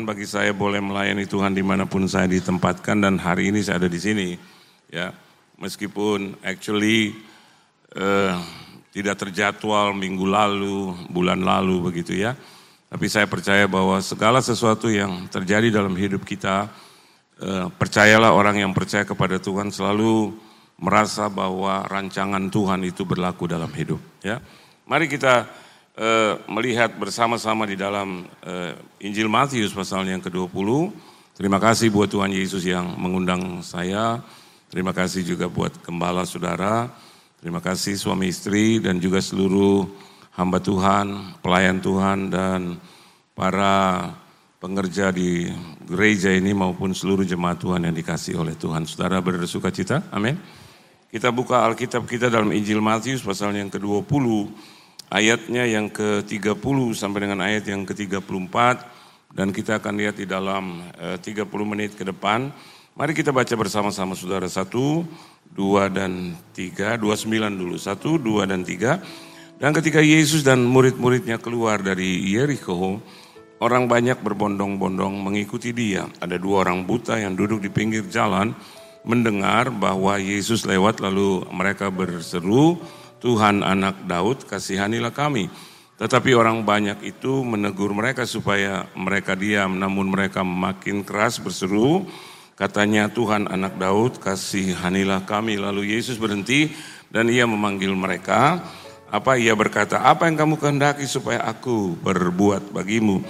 kehormatan bagi saya boleh melayani Tuhan di mana pun saya ditempatkan dan hari ini saya ada di sini. Ya, meskipun actually uh, tidak terjadwal minggu lalu, bulan lalu begitu ya. Tapi saya percaya bahwa segala sesuatu yang terjadi dalam hidup kita, uh, percayalah orang yang percaya kepada Tuhan selalu merasa bahwa rancangan Tuhan itu berlaku dalam hidup. Ya, mari kita uh, melihat bersama-sama di dalam uh, Injil Matius pasal yang ke-20. Terima kasih buat Tuhan Yesus yang mengundang saya. Terima kasih juga buat gembala saudara. Terima kasih suami istri dan juga seluruh hamba Tuhan, pelayan Tuhan dan para pengerja di gereja ini maupun seluruh jemaat Tuhan yang dikasih oleh Tuhan. Saudara bersuka cita, amin. Kita buka Alkitab kita dalam Injil Matius pasal yang ke-20 ayatnya yang ke-30 sampai dengan ayat yang ke-34 dan kita akan lihat di dalam eh, 30 menit ke depan. Mari kita baca bersama-sama saudara. Satu, dua dan tiga, dua sembilan dulu. Satu, dua dan tiga. Dan ketika Yesus dan murid-muridnya keluar dari Yeriko, orang banyak berbondong-bondong mengikuti dia. Ada dua orang buta yang duduk di pinggir jalan, mendengar bahwa Yesus lewat lalu mereka berseru, Tuhan anak Daud kasihanilah kami. Tetapi orang banyak itu menegur mereka supaya mereka diam, namun mereka makin keras berseru, katanya Tuhan anak Daud kasihanilah kami. Lalu Yesus berhenti dan ia memanggil mereka. Apa ia berkata, apa yang kamu kehendaki supaya aku berbuat bagimu?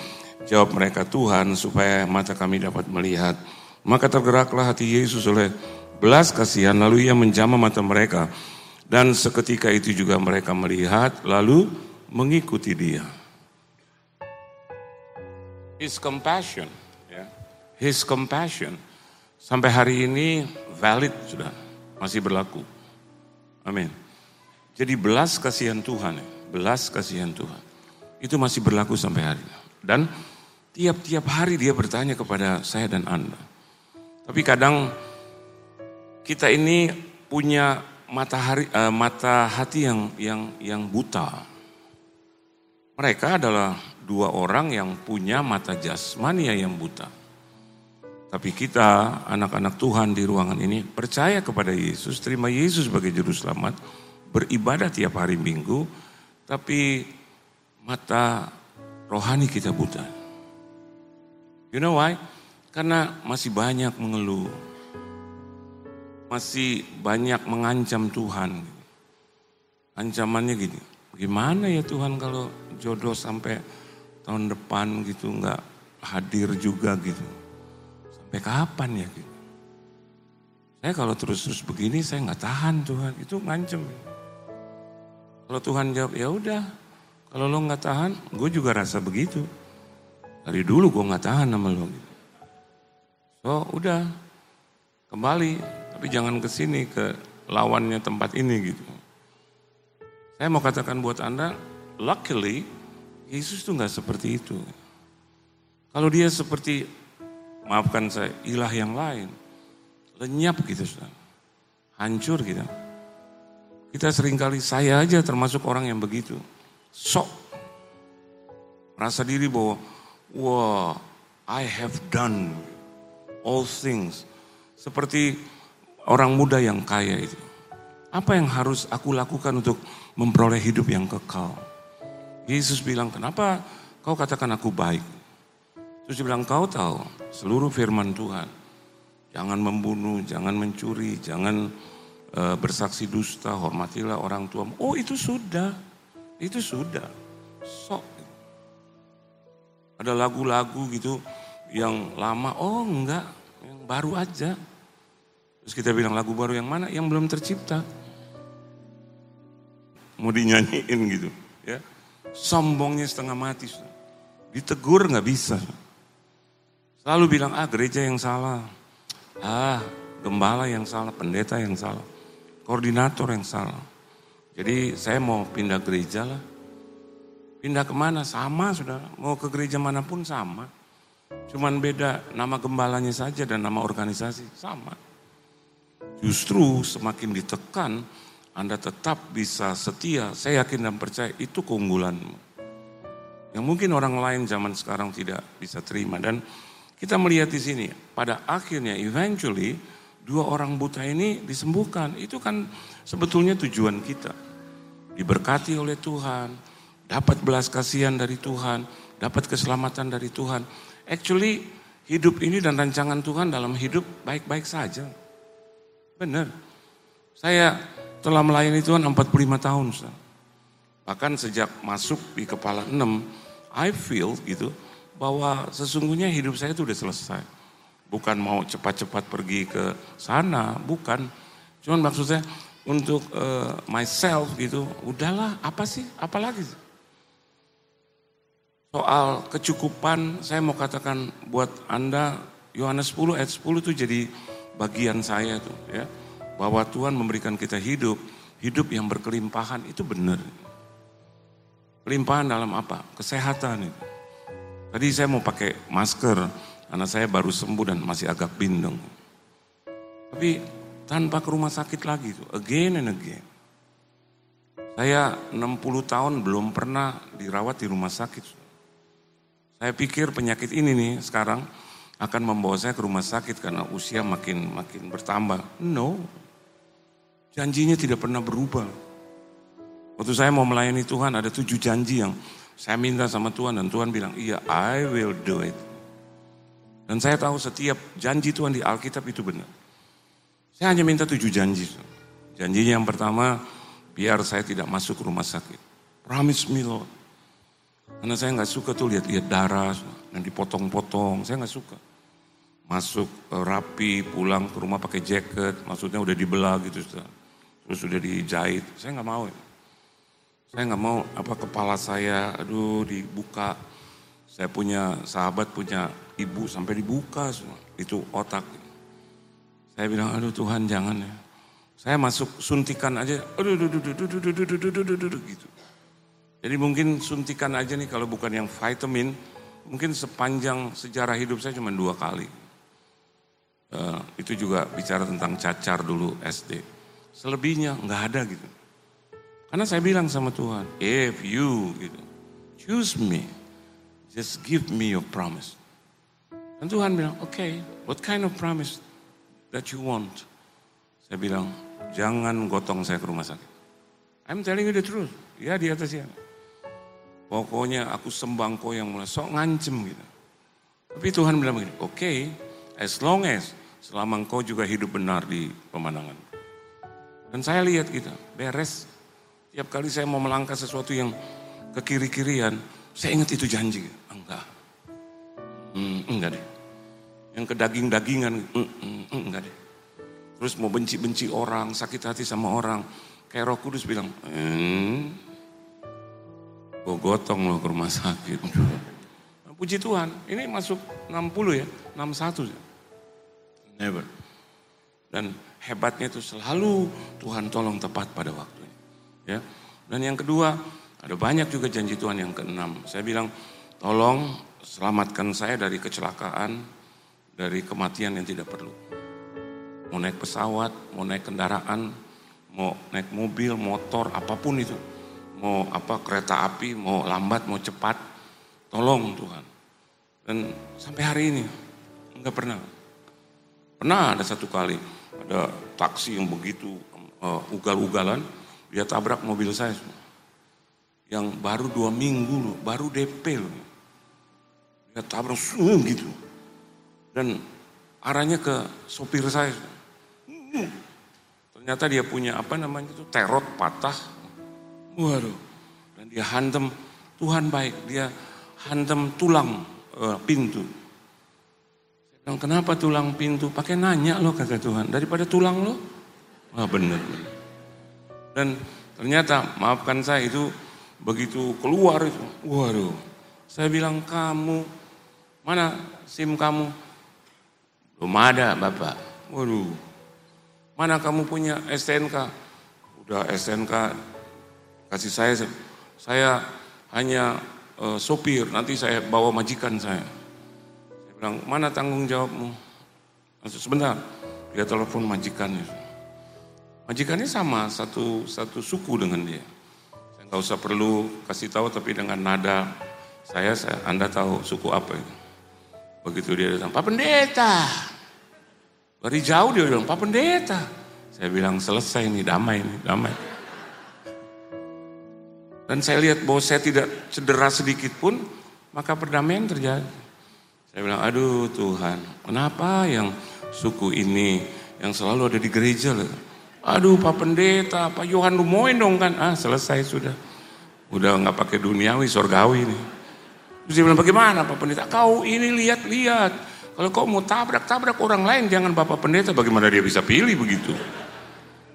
Jawab mereka, Tuhan supaya mata kami dapat melihat. Maka tergeraklah hati Yesus oleh belas kasihan, lalu ia menjamah mata mereka. Dan seketika itu juga mereka melihat lalu mengikuti dia. His compassion, ya. His compassion sampai hari ini valid sudah, masih berlaku. Amin. Jadi belas kasihan Tuhan, ya. belas kasihan Tuhan. Itu masih berlaku sampai hari ini. Dan tiap-tiap hari dia bertanya kepada saya dan Anda. Tapi kadang kita ini punya matahari uh, mata hati yang yang yang buta. Mereka adalah dua orang yang punya mata jasmania yang buta. Tapi kita anak-anak Tuhan di ruangan ini percaya kepada Yesus, terima Yesus sebagai juru selamat, beribadah tiap hari Minggu, tapi mata rohani kita buta. You know why? Karena masih banyak mengeluh, masih banyak mengancam Tuhan. Ancamannya gini, gimana ya Tuhan kalau jodoh sampai tahun depan gitu nggak hadir juga gitu. Sampai kapan ya gitu. Saya kalau terus-terus begini saya nggak tahan Tuhan, itu ngancem. Kalau Tuhan jawab ya udah, kalau lo nggak tahan, gue juga rasa begitu. Dari dulu gue nggak tahan sama lo. Gitu. So udah, kembali tapi jangan ke sini ke lawannya tempat ini gitu. Saya mau katakan buat Anda, luckily Yesus tuh nggak seperti itu. Kalau dia seperti, maafkan saya, ilah yang lain, lenyap gitu, saudara. hancur kita. Kita sering kali, saya aja termasuk orang yang begitu. Sok, merasa diri bahwa, wah, I have done all things. Seperti orang muda yang kaya itu. Apa yang harus aku lakukan untuk memperoleh hidup yang kekal? Yesus bilang, kenapa kau katakan aku baik? Terus dia bilang, kau tahu seluruh firman Tuhan. Jangan membunuh, jangan mencuri, jangan uh, bersaksi dusta, hormatilah orang tua. Oh itu sudah, itu sudah. Sok. Ada lagu-lagu gitu yang lama, oh enggak, yang baru aja. Terus kita bilang lagu baru yang mana? Yang belum tercipta. Mau dinyanyiin gitu. ya Sombongnya setengah mati. Ditegur nggak bisa. Selalu bilang, ah gereja yang salah. Ah gembala yang salah, pendeta yang salah. Koordinator yang salah. Jadi saya mau pindah gereja lah. Pindah ke mana? Sama sudah. Mau ke gereja mana pun sama. Cuman beda nama gembalanya saja dan nama organisasi. Sama. Justru semakin ditekan, Anda tetap bisa setia. Saya yakin dan percaya itu keunggulanmu. Yang mungkin orang lain zaman sekarang tidak bisa terima. Dan kita melihat di sini, pada akhirnya eventually dua orang buta ini disembuhkan. Itu kan sebetulnya tujuan kita. Diberkati oleh Tuhan, dapat belas kasihan dari Tuhan, dapat keselamatan dari Tuhan. Actually hidup ini dan rancangan Tuhan dalam hidup baik-baik saja. Benar. Saya telah melayani Tuhan 45 tahun. Ustaz. Bahkan sejak masuk di kepala 6, I feel gitu bahwa sesungguhnya hidup saya itu udah selesai. Bukan mau cepat-cepat pergi ke sana, bukan. Cuman maksud saya untuk uh, myself gitu, udahlah apa sih, apalagi Soal kecukupan, saya mau katakan buat Anda, Yohanes 10 ayat 10 itu jadi bagian saya tuh ya. Bahwa Tuhan memberikan kita hidup, hidup yang berkelimpahan itu benar. Kelimpahan dalam apa? Kesehatan itu. Tadi saya mau pakai masker, karena saya baru sembuh dan masih agak bindeng. Tapi tanpa ke rumah sakit lagi tuh, again and again. Saya 60 tahun belum pernah dirawat di rumah sakit. Saya pikir penyakit ini nih sekarang akan membawa saya ke rumah sakit karena usia makin makin bertambah. No. Janjinya tidak pernah berubah. Waktu saya mau melayani Tuhan ada tujuh janji yang saya minta sama Tuhan dan Tuhan bilang, iya I will do it. Dan saya tahu setiap janji Tuhan di Alkitab itu benar. Saya hanya minta tujuh janji. Janjinya yang pertama, biar saya tidak masuk rumah sakit. Promise me Lord. Karena saya nggak suka tuh lihat-lihat darah dan dipotong-potong, saya nggak suka. Masuk uh, rapi, pulang ke rumah pakai jaket, maksudnya udah dibelah gitu, terus sudah dijahit. Saya nggak mau. Saya nggak mau apa kepala saya, aduh dibuka. Saya punya sahabat punya ibu sampai dibuka semua, itu otak. Saya bilang, aduh Tuhan jangan ya. Saya masuk suntikan aja, aduh, aduh, aduh, aduh, aduh, aduh, aduh, aduh, aduh, aduh, gitu. Jadi mungkin suntikan aja nih kalau bukan yang vitamin, mungkin sepanjang sejarah hidup saya cuma dua kali. Uh, itu juga bicara tentang cacar dulu SD. Selebihnya nggak ada gitu. Karena saya bilang sama Tuhan, if you gitu, choose me, just give me your promise. Dan Tuhan bilang, oke, okay, what kind of promise that you want? Saya bilang, jangan gotong saya ke rumah sakit. I'm telling you the truth. Ya di atas ya. Pokoknya aku sembang kau yang mulai sok ngancem gitu. Tapi Tuhan bilang begini, oke, okay, as long as selama engkau juga hidup benar di pemandangan. Dan saya lihat gitu, beres. Tiap kali saya mau melangkah sesuatu yang ke kiri-kirian, saya ingat itu janji. Enggak. Hmm, enggak deh. Yang ke daging-dagingan, mm, mm, enggak deh. Terus mau benci-benci orang, sakit hati sama orang. Kayak roh kudus bilang, hmm, Gue gotong loh ke rumah sakit. Puji Tuhan, ini masuk 60 ya, 61 ya. Never. Dan hebatnya itu selalu Tuhan tolong tepat pada waktunya. Ya. Dan yang kedua, ada banyak juga janji Tuhan yang keenam. Saya bilang, tolong selamatkan saya dari kecelakaan, dari kematian yang tidak perlu. Mau naik pesawat, mau naik kendaraan, mau naik mobil, motor, apa pun itu mau apa kereta api, mau lambat, mau cepat, tolong Tuhan. Dan sampai hari ini enggak pernah. Pernah ada satu kali ada taksi yang begitu uh, ugal-ugalan, dia tabrak mobil saya. Yang baru dua minggu loh, baru DP loh. Dia tabrak semua gitu. Dan arahnya ke sopir saya. Ternyata dia punya apa namanya itu terot patah Waduh. Dan dia hantem, Tuhan baik, dia hantem tulang uh, pintu. Bilang, kenapa tulang pintu? Pakai nanya loh kata Tuhan, daripada tulang lo. Wah benar. Dan ternyata maafkan saya itu begitu keluar itu, waduh. Saya bilang kamu, mana SIM kamu? Belum ada bapak. Waduh. Mana kamu punya STNK? Udah STNK kasih saya saya hanya uh, sopir nanti saya bawa majikan saya bilang mana tanggung jawabmu Maksud, sebentar dia telepon majikannya majikannya sama satu satu suku dengan dia saya nggak usah perlu kasih tahu tapi dengan nada Saya, saya Anda tahu suku apa itu? Begitu dia datang, Pak Pendeta. Dari jauh dia bilang, Pak Pendeta. Saya bilang selesai ini, damai ini, damai. Dan saya lihat bahwa saya tidak cedera sedikit pun, maka perdamaian terjadi. Saya bilang, aduh Tuhan, kenapa yang suku ini yang selalu ada di gereja? Aduh Pak Pendeta, Pak Yohan Lumoin dong kan. Ah selesai sudah. Udah nggak pakai duniawi, sorgawi nih. Terus dia bilang, bagaimana Pak Pendeta? Kau ini lihat-lihat. Kalau kau mau tabrak-tabrak orang lain, jangan Bapak Pendeta. Bagaimana dia bisa pilih begitu?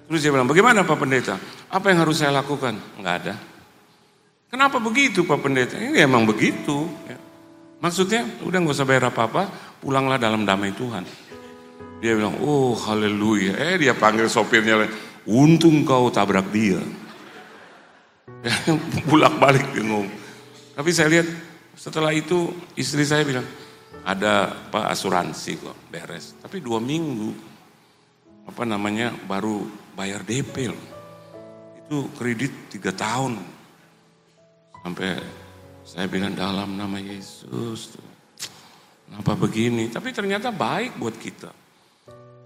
Terus dia bilang, bagaimana Pak Pendeta? Apa yang harus saya lakukan? Enggak ada. Kenapa begitu Pak Pendeta? Ini emang begitu. Ya. Maksudnya, udah nggak usah bayar apa-apa, pulanglah dalam damai Tuhan. Dia bilang, oh haleluya. Eh dia panggil sopirnya, untung kau tabrak dia. Bulak balik bingung. Tapi saya lihat setelah itu istri saya bilang, ada apa asuransi kok beres. Tapi dua minggu, apa namanya, baru bayar DP. Itu kredit tiga tahun. Sampai saya bilang dalam nama Yesus. Kenapa begini? Tapi ternyata baik buat kita.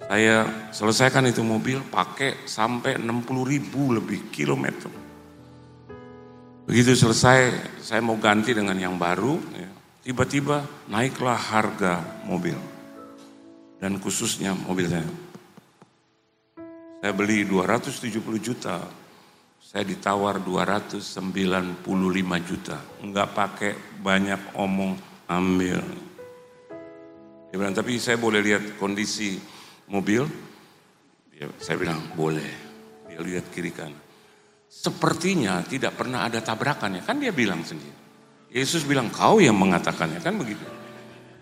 Saya selesaikan itu mobil pakai sampai 60 ribu lebih kilometer. Begitu selesai, saya mau ganti dengan yang baru. Ya. Tiba-tiba naiklah harga mobil. Dan khususnya mobil saya. Saya beli 270 juta. Saya ditawar 295 juta. Enggak pakai banyak omong ambil. Dia bilang, tapi saya boleh lihat kondisi mobil? Dia, saya bilang, boleh. Dia lihat kiri kanan. Sepertinya tidak pernah ada tabrakan ya. Kan dia bilang sendiri. Yesus bilang kau yang mengatakannya kan begitu.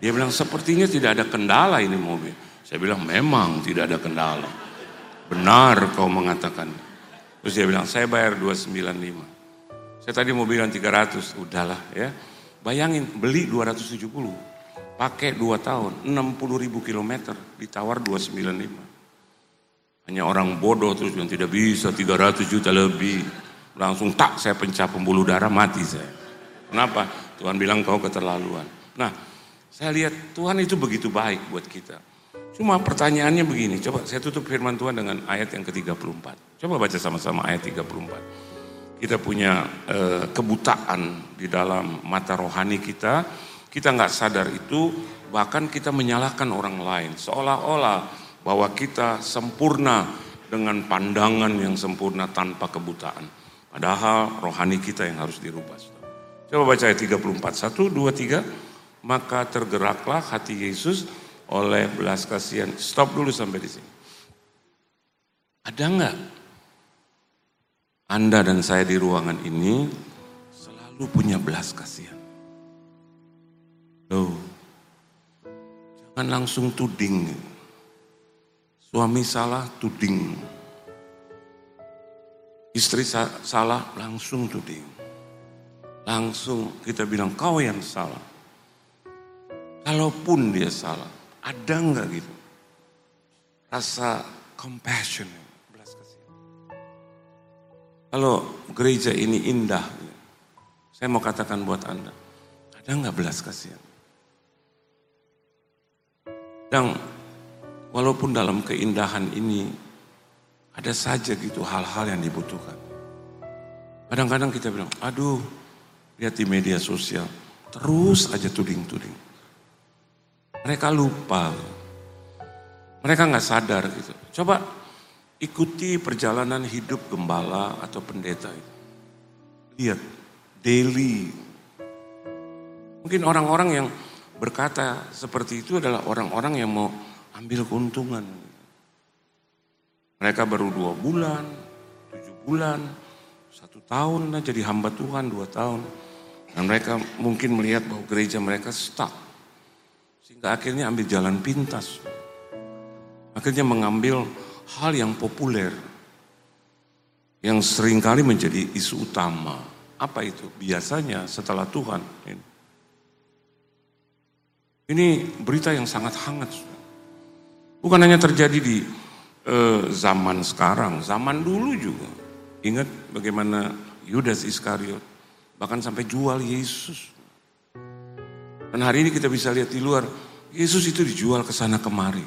Dia bilang sepertinya tidak ada kendala ini mobil. Saya bilang memang tidak ada kendala. Benar kau mengatakan. Terus dia bilang saya bayar 295. Saya tadi mau bilang 300, udahlah ya. Bayangin beli 270. Pakai 2 tahun, 60 ribu kilometer, ditawar 295. Hanya orang bodoh terus yang tidak bisa 300 juta lebih. Langsung tak saya pencap pembuluh darah mati saya. Kenapa? Tuhan bilang kau keterlaluan. Nah saya lihat Tuhan itu begitu baik buat kita. Cuma pertanyaannya begini, coba saya tutup firman Tuhan dengan ayat yang ke-34. Coba baca sama-sama ayat 34. Kita punya eh, kebutaan di dalam mata rohani kita, kita nggak sadar itu, bahkan kita menyalahkan orang lain. Seolah-olah bahwa kita sempurna dengan pandangan yang sempurna tanpa kebutaan. Padahal rohani kita yang harus dirubah. Coba baca ayat 34. Satu, dua, tiga. Maka tergeraklah hati Yesus oleh belas kasihan. Stop dulu sampai di sini. Ada enggak Anda dan saya di ruangan ini selalu punya belas kasihan? Loh, jangan langsung tuding. Suami salah, tuding. Istri salah, langsung tuding. Langsung kita bilang, kau yang salah. Kalaupun dia salah, ada nggak gitu? Rasa compassion. Kalau gereja ini indah, saya mau katakan buat Anda, ada nggak belas kasihan? Dan Walaupun dalam keindahan ini ada saja gitu hal-hal yang dibutuhkan. Kadang-kadang kita bilang, aduh lihat di media sosial, terus aja tuding-tuding. Mereka lupa, mereka nggak sadar gitu. Coba ikuti perjalanan hidup gembala atau pendeta itu. Lihat, daily. Mungkin orang-orang yang berkata seperti itu adalah orang-orang yang mau ambil keuntungan. Mereka baru dua bulan, tujuh bulan, satu tahun jadi hamba Tuhan dua tahun. Dan mereka mungkin melihat bahwa gereja mereka stuck. Sehingga akhirnya ambil jalan pintas. Akhirnya mengambil hal yang populer. Yang sering kali menjadi isu utama. Apa itu? Biasanya setelah Tuhan. Ini berita yang sangat hangat. Bukan hanya terjadi di eh, zaman sekarang, zaman dulu juga. Ingat bagaimana Yudas Iskariot bahkan sampai jual Yesus. Dan hari ini kita bisa lihat di luar, Yesus itu dijual ke sana kemari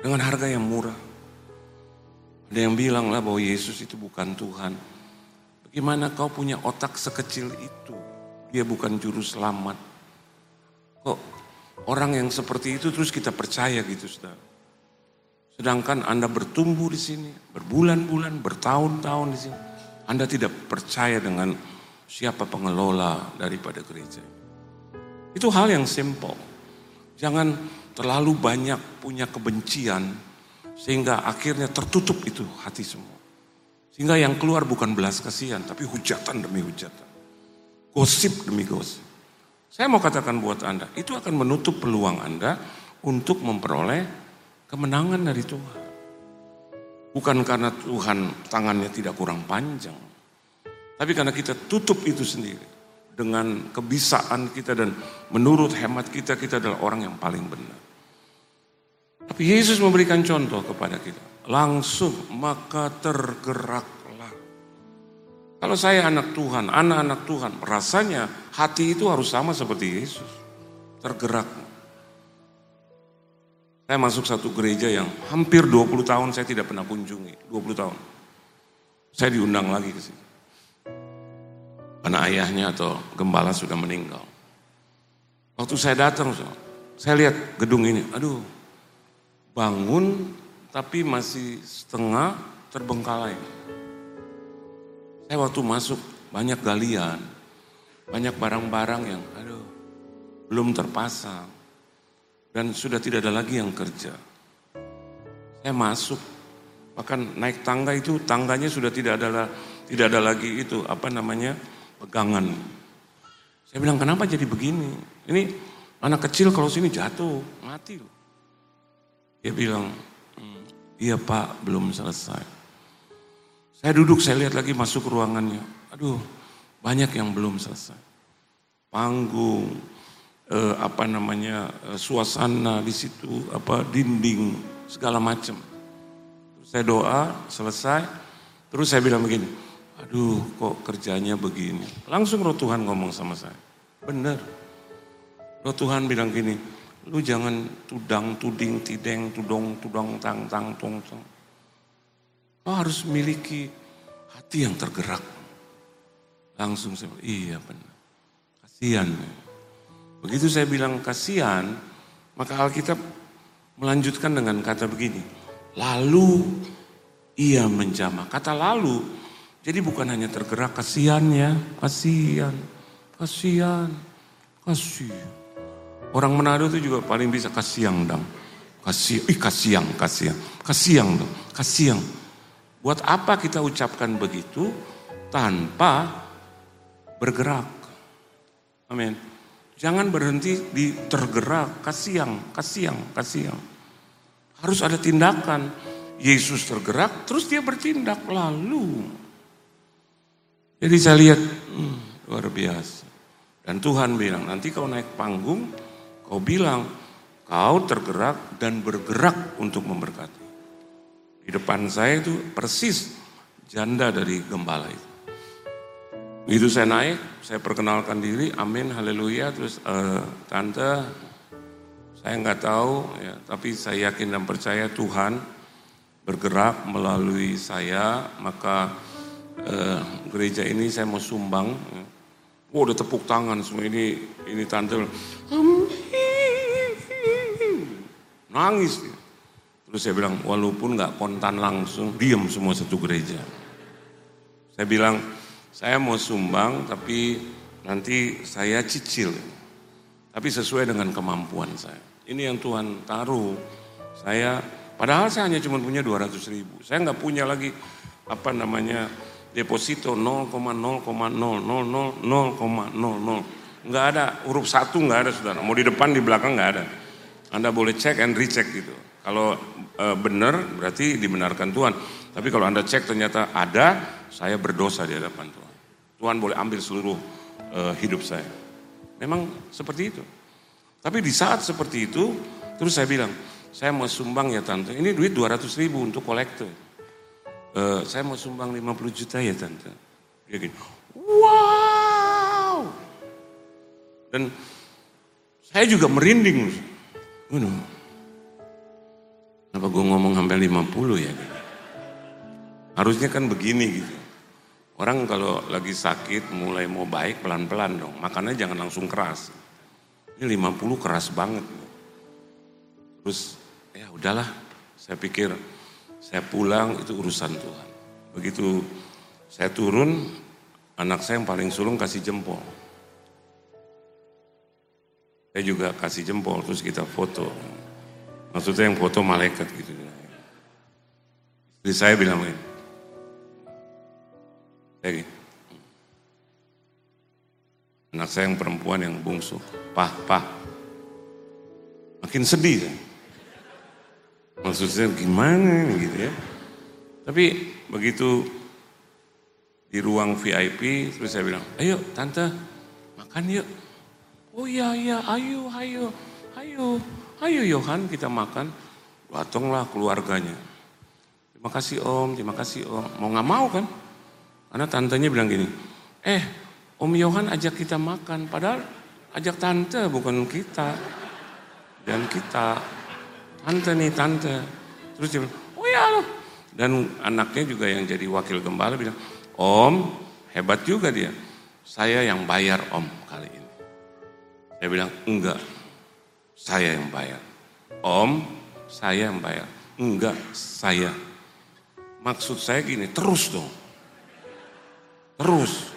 dengan harga yang murah. Ada yang bilang lah bahwa Yesus itu bukan Tuhan. Bagaimana kau punya otak sekecil itu? Dia bukan juru selamat. Kok orang yang seperti itu terus kita percaya gitu saudara. Sedangkan Anda bertumbuh di sini, berbulan-bulan, bertahun-tahun di sini. Anda tidak percaya dengan siapa pengelola daripada gereja. Itu hal yang simple. Jangan terlalu banyak punya kebencian sehingga akhirnya tertutup itu hati semua. Sehingga yang keluar bukan belas kasihan tapi hujatan demi hujatan. Gosip demi gosip. Saya mau katakan buat Anda, itu akan menutup peluang Anda untuk memperoleh kemenangan dari Tuhan. Bukan karena Tuhan tangannya tidak kurang panjang. Tapi karena kita tutup itu sendiri dengan kebisaan kita dan menurut hemat kita, kita adalah orang yang paling benar. Tapi Yesus memberikan contoh kepada kita. Langsung maka tergeraklah. Kalau saya anak Tuhan, anak-anak Tuhan, rasanya hati itu harus sama seperti Yesus. Tergerak. Saya masuk satu gereja yang hampir 20 tahun saya tidak pernah kunjungi. 20 tahun. Saya diundang lagi ke sini. Karena ayahnya atau gembala sudah meninggal. Waktu saya datang, saya lihat gedung ini, aduh, bangun tapi masih setengah terbengkalai. Saya waktu masuk banyak galian, banyak barang-barang yang, aduh, belum terpasang. Dan sudah tidak ada lagi yang kerja. Saya masuk, bahkan naik tangga itu, tangganya sudah tidak ada tidak ada lagi itu, apa namanya, pegangan. Saya bilang kenapa jadi begini? Ini anak kecil kalau sini jatuh, mati loh. Dia bilang, hmm, iya pak belum selesai. Saya duduk, saya lihat lagi masuk ruangannya. Aduh, banyak yang belum selesai. Panggung, eh, apa namanya, eh, suasana di situ, apa dinding, segala macam. Saya doa, selesai. Terus saya bilang begini, aduh kok kerjanya begini. Langsung roh Tuhan ngomong sama saya. Benar. Roh Tuhan bilang gini, lu jangan tudang, tuding, tideng, tudong, tudong, tang, tang, tong, tong. Lo harus memiliki hati yang tergerak. Langsung saya bilang, iya benar. Kasihan. Begitu saya bilang kasihan, maka Alkitab melanjutkan dengan kata begini. Lalu ia menjamah. Kata lalu jadi bukan hanya tergerak kasihan ya, kasihan, kasihan, kasihan. Orang Manado itu juga paling bisa kasihan dong. Kasih, ih kasihan, kasihan, kasihan dong, kasihan. Buat apa kita ucapkan begitu tanpa bergerak? Amin. Jangan berhenti di tergerak, kasihan, kasihan, kasihan. Harus ada tindakan. Yesus tergerak, terus dia bertindak lalu. Jadi saya lihat, hmm, luar biasa. Dan Tuhan bilang, nanti kau naik panggung, kau bilang, kau tergerak dan bergerak untuk memberkati. Di depan saya itu persis janda dari gembala itu. Begitu saya naik, saya perkenalkan diri, amin, haleluya. Terus uh, tante, saya nggak tahu, ya, tapi saya yakin dan percaya Tuhan bergerak melalui saya, maka uh, gereja ini saya mau sumbang. Oh udah tepuk tangan semua ini ini tante nangis. Terus saya bilang walaupun nggak kontan langsung diam semua satu gereja. Saya bilang saya mau sumbang tapi nanti saya cicil. Tapi sesuai dengan kemampuan saya. Ini yang Tuhan taruh. Saya padahal saya hanya cuma punya 200 ribu. Saya nggak punya lagi apa namanya deposito 0,0,0000,00. Enggak ada, huruf satu enggak ada saudara. Mau di depan, di belakang enggak ada. Anda boleh cek and recheck gitu. Kalau e, benar berarti dibenarkan Tuhan. Tapi kalau Anda cek ternyata ada, saya berdosa di hadapan Tuhan. Tuhan boleh ambil seluruh e, hidup saya. Memang seperti itu. Tapi di saat seperti itu, terus saya bilang, saya mau sumbang ya tante. Ini duit 200 ribu untuk kolektor e, saya mau sumbang 50 juta ya tante. Dia gini, wow. Dan Saya juga merinding. Waduh. Kenapa gue ngomong sampai 50 ya? Harusnya kan begini gitu. Orang kalau lagi sakit mulai mau baik pelan-pelan dong. Makannya jangan langsung keras. Ini 50 keras banget. Terus ya udahlah. Saya pikir saya pulang itu urusan Tuhan. Begitu saya turun, anak saya yang paling sulung kasih jempol. Saya juga kasih jempol, terus kita foto. Maksudnya yang foto malaikat gitu. Jadi saya bilang begini, saya. Anak saya yang perempuan yang bungsu. Pah, pah. Makin sedih saya. Maksudnya gimana gitu ya. Tapi begitu di ruang VIP terus saya bilang, ayo tante makan yuk. Oh iya iya ayo ayo ayo ayo Yohan kita makan. Datanglah keluarganya. Terima kasih om, terima kasih om. Mau nggak mau kan? Karena tantenya bilang gini, eh Om Yohan ajak kita makan, padahal ajak tante bukan kita. Dan kita, tante nih tante. Terus dia bilang, oh ya loh. Dan anaknya juga yang jadi wakil gembala bilang, Om hebat juga dia. Saya yang bayar om kali ini. Saya bilang, enggak, saya yang bayar. Om, saya yang bayar. Enggak, saya. Maksud saya gini, terus dong terus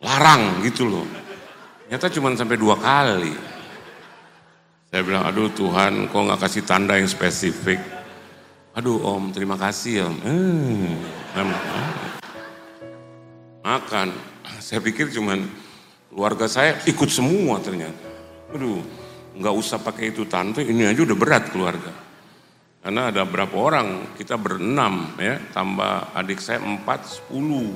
larang gitu loh. Nyata cuma sampai dua kali. Saya bilang, aduh Tuhan kok nggak kasih tanda yang spesifik. Aduh om, terima kasih om. Hmm, makan. Saya pikir cuman keluarga saya ikut semua ternyata. Aduh, nggak usah pakai itu tante, ini aja udah berat keluarga. Karena ada berapa orang, kita berenam ya, tambah adik saya empat, sepuluh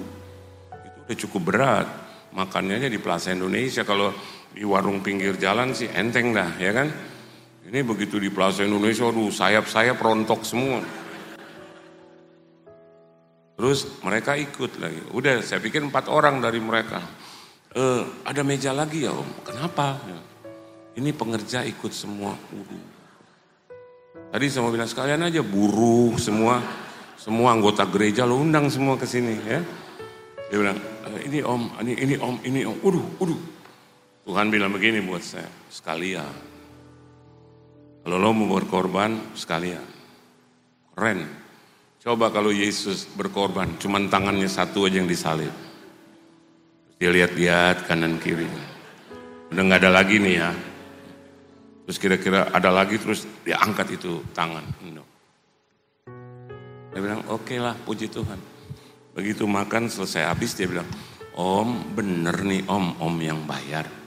itu cukup berat. Makannya aja di Plaza Indonesia. Kalau di warung pinggir jalan sih enteng dah, ya kan? Ini begitu di Plaza Indonesia, aduh sayap-sayap rontok semua. Terus mereka ikut lagi. Udah, saya pikir empat orang dari mereka. E, ada meja lagi ya om. Kenapa? Ini pengerja ikut semua. Udah. Tadi saya mau bilang sekalian aja buruh semua, semua anggota gereja lo undang semua ke sini ya. Dia bilang, Eh, ini om, ini, ini om, ini om. Uduh, uduh. Tuhan bilang begini buat saya, sekalian. Kalau lo mau berkorban, sekalian. Keren. Coba kalau Yesus berkorban, cuman tangannya satu aja yang disalib. Dia lihat-lihat kanan kiri. Udah nggak ada lagi nih ya. Terus kira-kira ada lagi terus dia angkat itu tangan. No. Dia bilang oke okay lah puji Tuhan. Begitu makan selesai habis dia bilang, Om bener nih om, om yang bayar.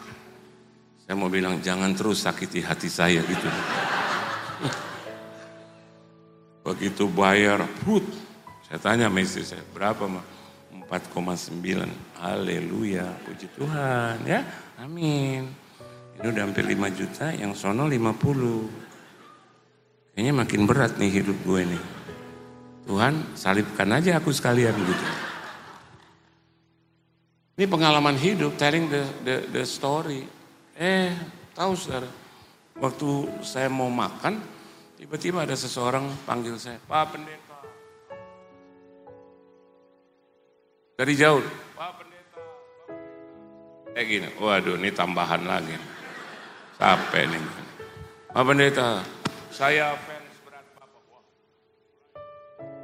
Saya mau bilang jangan terus sakiti hati saya gitu. Begitu bayar, put. Saya tanya sama saya, berapa mah? 4,9. Haleluya, puji Tuhan ya. Amin. Ini udah hampir 5 juta, yang sono 50. Kayaknya makin berat nih hidup gue nih. Tuhan salibkan aja aku sekalian gitu. Ini pengalaman hidup, telling the, the, the story. Eh, tahu saudara, waktu saya mau makan, tiba-tiba ada seseorang panggil saya, Pak Pendeta. Dari jauh, Pak Pendeta. Kayak gini, waduh ini tambahan lagi. Capek nih. Pak Pendeta, saya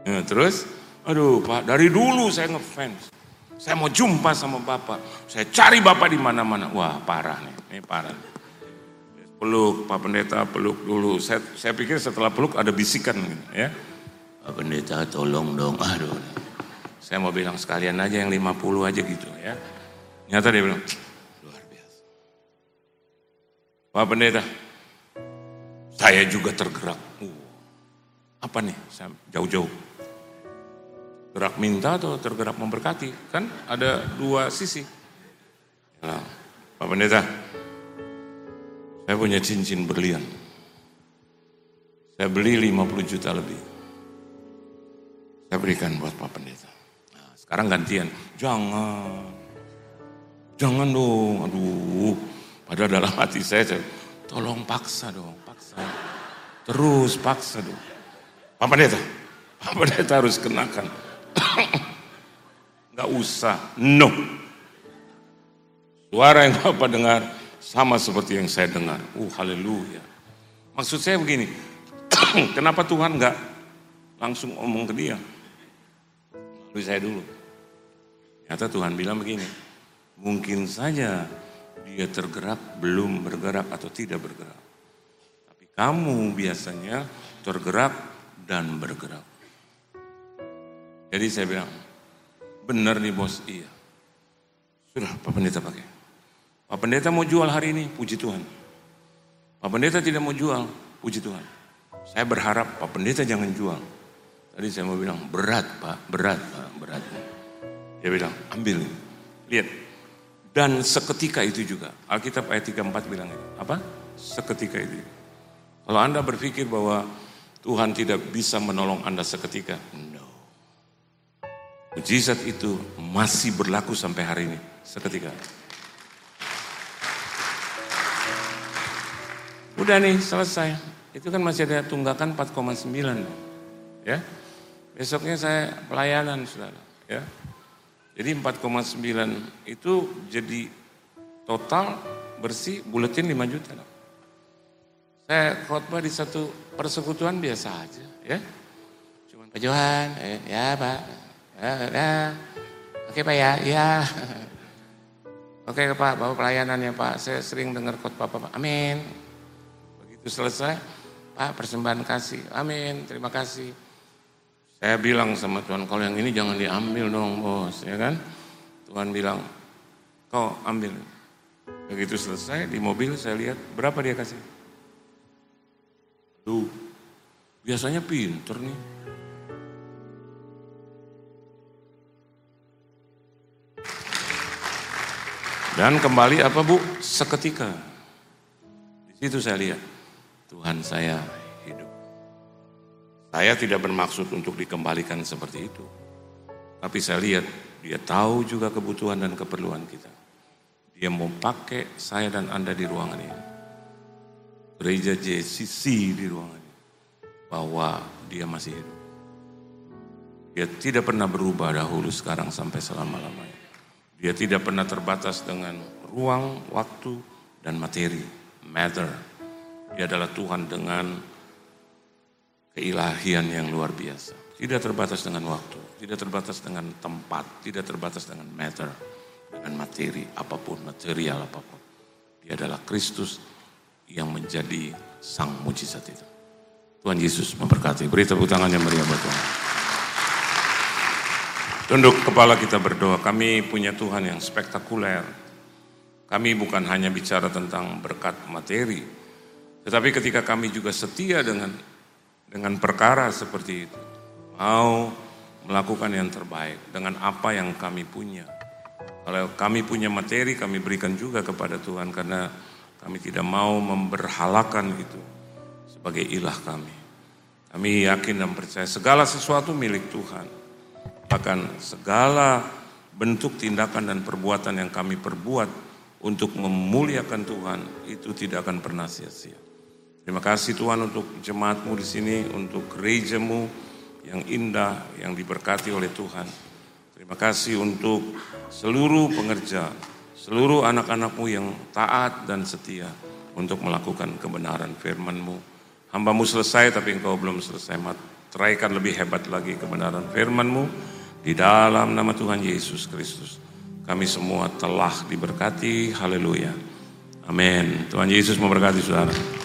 Ya, terus, aduh Pak, dari dulu saya ngefans. Saya mau jumpa sama Bapak. Saya cari Bapak di mana-mana. Wah parah nih, ini parah. Peluk, Pak Pendeta peluk dulu. Saya, saya pikir setelah peluk ada bisikan gitu, ya. Pak Pendeta tolong dong, aduh. Saya mau bilang sekalian aja yang 50 aja gitu ya. Nyata dia bilang, luar biasa. Pak Pendeta, saya juga tergerak. Uh, apa nih, jauh-jauh Gerak minta atau tergerak memberkati? Kan ada dua sisi. Nah, Pak Pendeta, saya punya cincin berlian. Saya beli 50 juta lebih. Saya berikan buat Pak Pendeta. Nah, sekarang gantian. Jangan. Jangan dong. Aduh. Padahal dalam hati saya, saya Tolong paksa dong, paksa. Terus paksa dong. Pak Pendeta, Pak Pendeta harus kenakan. Gak usah, no. Suara yang Bapak dengar sama seperti yang saya dengar. Uh, haleluya. Maksud saya begini, kenapa Tuhan gak langsung omong ke dia? Lalu saya dulu. Ternyata Tuhan bilang begini, mungkin saja dia tergerak, belum bergerak atau tidak bergerak. Tapi kamu biasanya tergerak dan bergerak. Jadi saya bilang, benar nih bos, iya. Sudah Pak Pendeta pakai. Pak Pendeta mau jual hari ini, puji Tuhan. Pak Pendeta tidak mau jual, puji Tuhan. Saya berharap Pak Pendeta jangan jual. Tadi saya mau bilang, berat Pak, berat Pak, berat. Dia bilang, ambil Lihat, dan seketika itu juga. Alkitab ayat 34 bilang apa? Seketika itu. Kalau Anda berpikir bahwa Tuhan tidak bisa menolong Anda seketika. Mujizat itu masih berlaku sampai hari ini, seketika. Udah nih, selesai. Itu kan masih ada tunggakan 4,9. Ya. Besoknya saya pelayanan, Saudara, ya. Jadi 4,9 itu jadi total bersih buletin 5 juta. Saya khotbah di satu persekutuan biasa aja ya. Cuman Pak Johan, eh, ya Pak, ya, ya. oke Pak ya, ya. Oke Pak, bawa pelayanannya Pak, saya sering dengar khotbah Pak, amin. Begitu selesai, Pak persembahan kasih, amin, terima kasih. Saya bilang sama Tuhan, kalau yang ini jangan diambil dong bos, ya kan? Tuhan bilang, kau ambil. Begitu selesai di mobil saya lihat berapa dia kasih. Tuh, biasanya pinter nih. Dan kembali apa bu? Seketika. Di situ saya lihat, Tuhan saya saya tidak bermaksud untuk dikembalikan seperti itu. Tapi saya lihat dia tahu juga kebutuhan dan keperluan kita. Dia mau pakai saya dan Anda di ruangan ini. Gereja JCC di ruangan ini. Bahwa dia masih hidup. Dia tidak pernah berubah dahulu sekarang sampai selama-lamanya. Dia tidak pernah terbatas dengan ruang, waktu, dan materi. Matter. Dia adalah Tuhan dengan keilahian yang luar biasa. Tidak terbatas dengan waktu, tidak terbatas dengan tempat, tidak terbatas dengan matter, dengan materi apa pun, material apa pun. Dia adalah Kristus yang menjadi sang mujizat itu. Tuhan Yesus memberkati. Beri tepuk tangan yang meriah buat Tuhan. Tunduk kepala kita berdoa. Kami punya Tuhan yang spektakuler. Kami bukan hanya bicara tentang berkat materi, tetapi ketika kami juga setia dengan dengan perkara seperti itu. Mau melakukan yang terbaik dengan apa yang kami punya. Kalau kami punya materi, kami berikan juga kepada Tuhan karena kami tidak mau memberhalakan itu sebagai ilah kami. Kami yakin dan percaya segala sesuatu milik Tuhan. Bahkan segala bentuk tindakan dan perbuatan yang kami perbuat untuk memuliakan Tuhan itu tidak akan pernah sia-sia. Terima kasih Tuhan untuk jemaatmu di sini, untuk gerejamu yang indah, yang diberkati oleh Tuhan. Terima kasih untuk seluruh pengerja, seluruh anak-anakmu yang taat dan setia untuk melakukan kebenaran firmanmu. Hambamu selesai tapi engkau belum selesai. Teraikan lebih hebat lagi kebenaran firmanmu di dalam nama Tuhan Yesus Kristus. Kami semua telah diberkati. Haleluya. Amin. Tuhan Yesus memberkati saudara.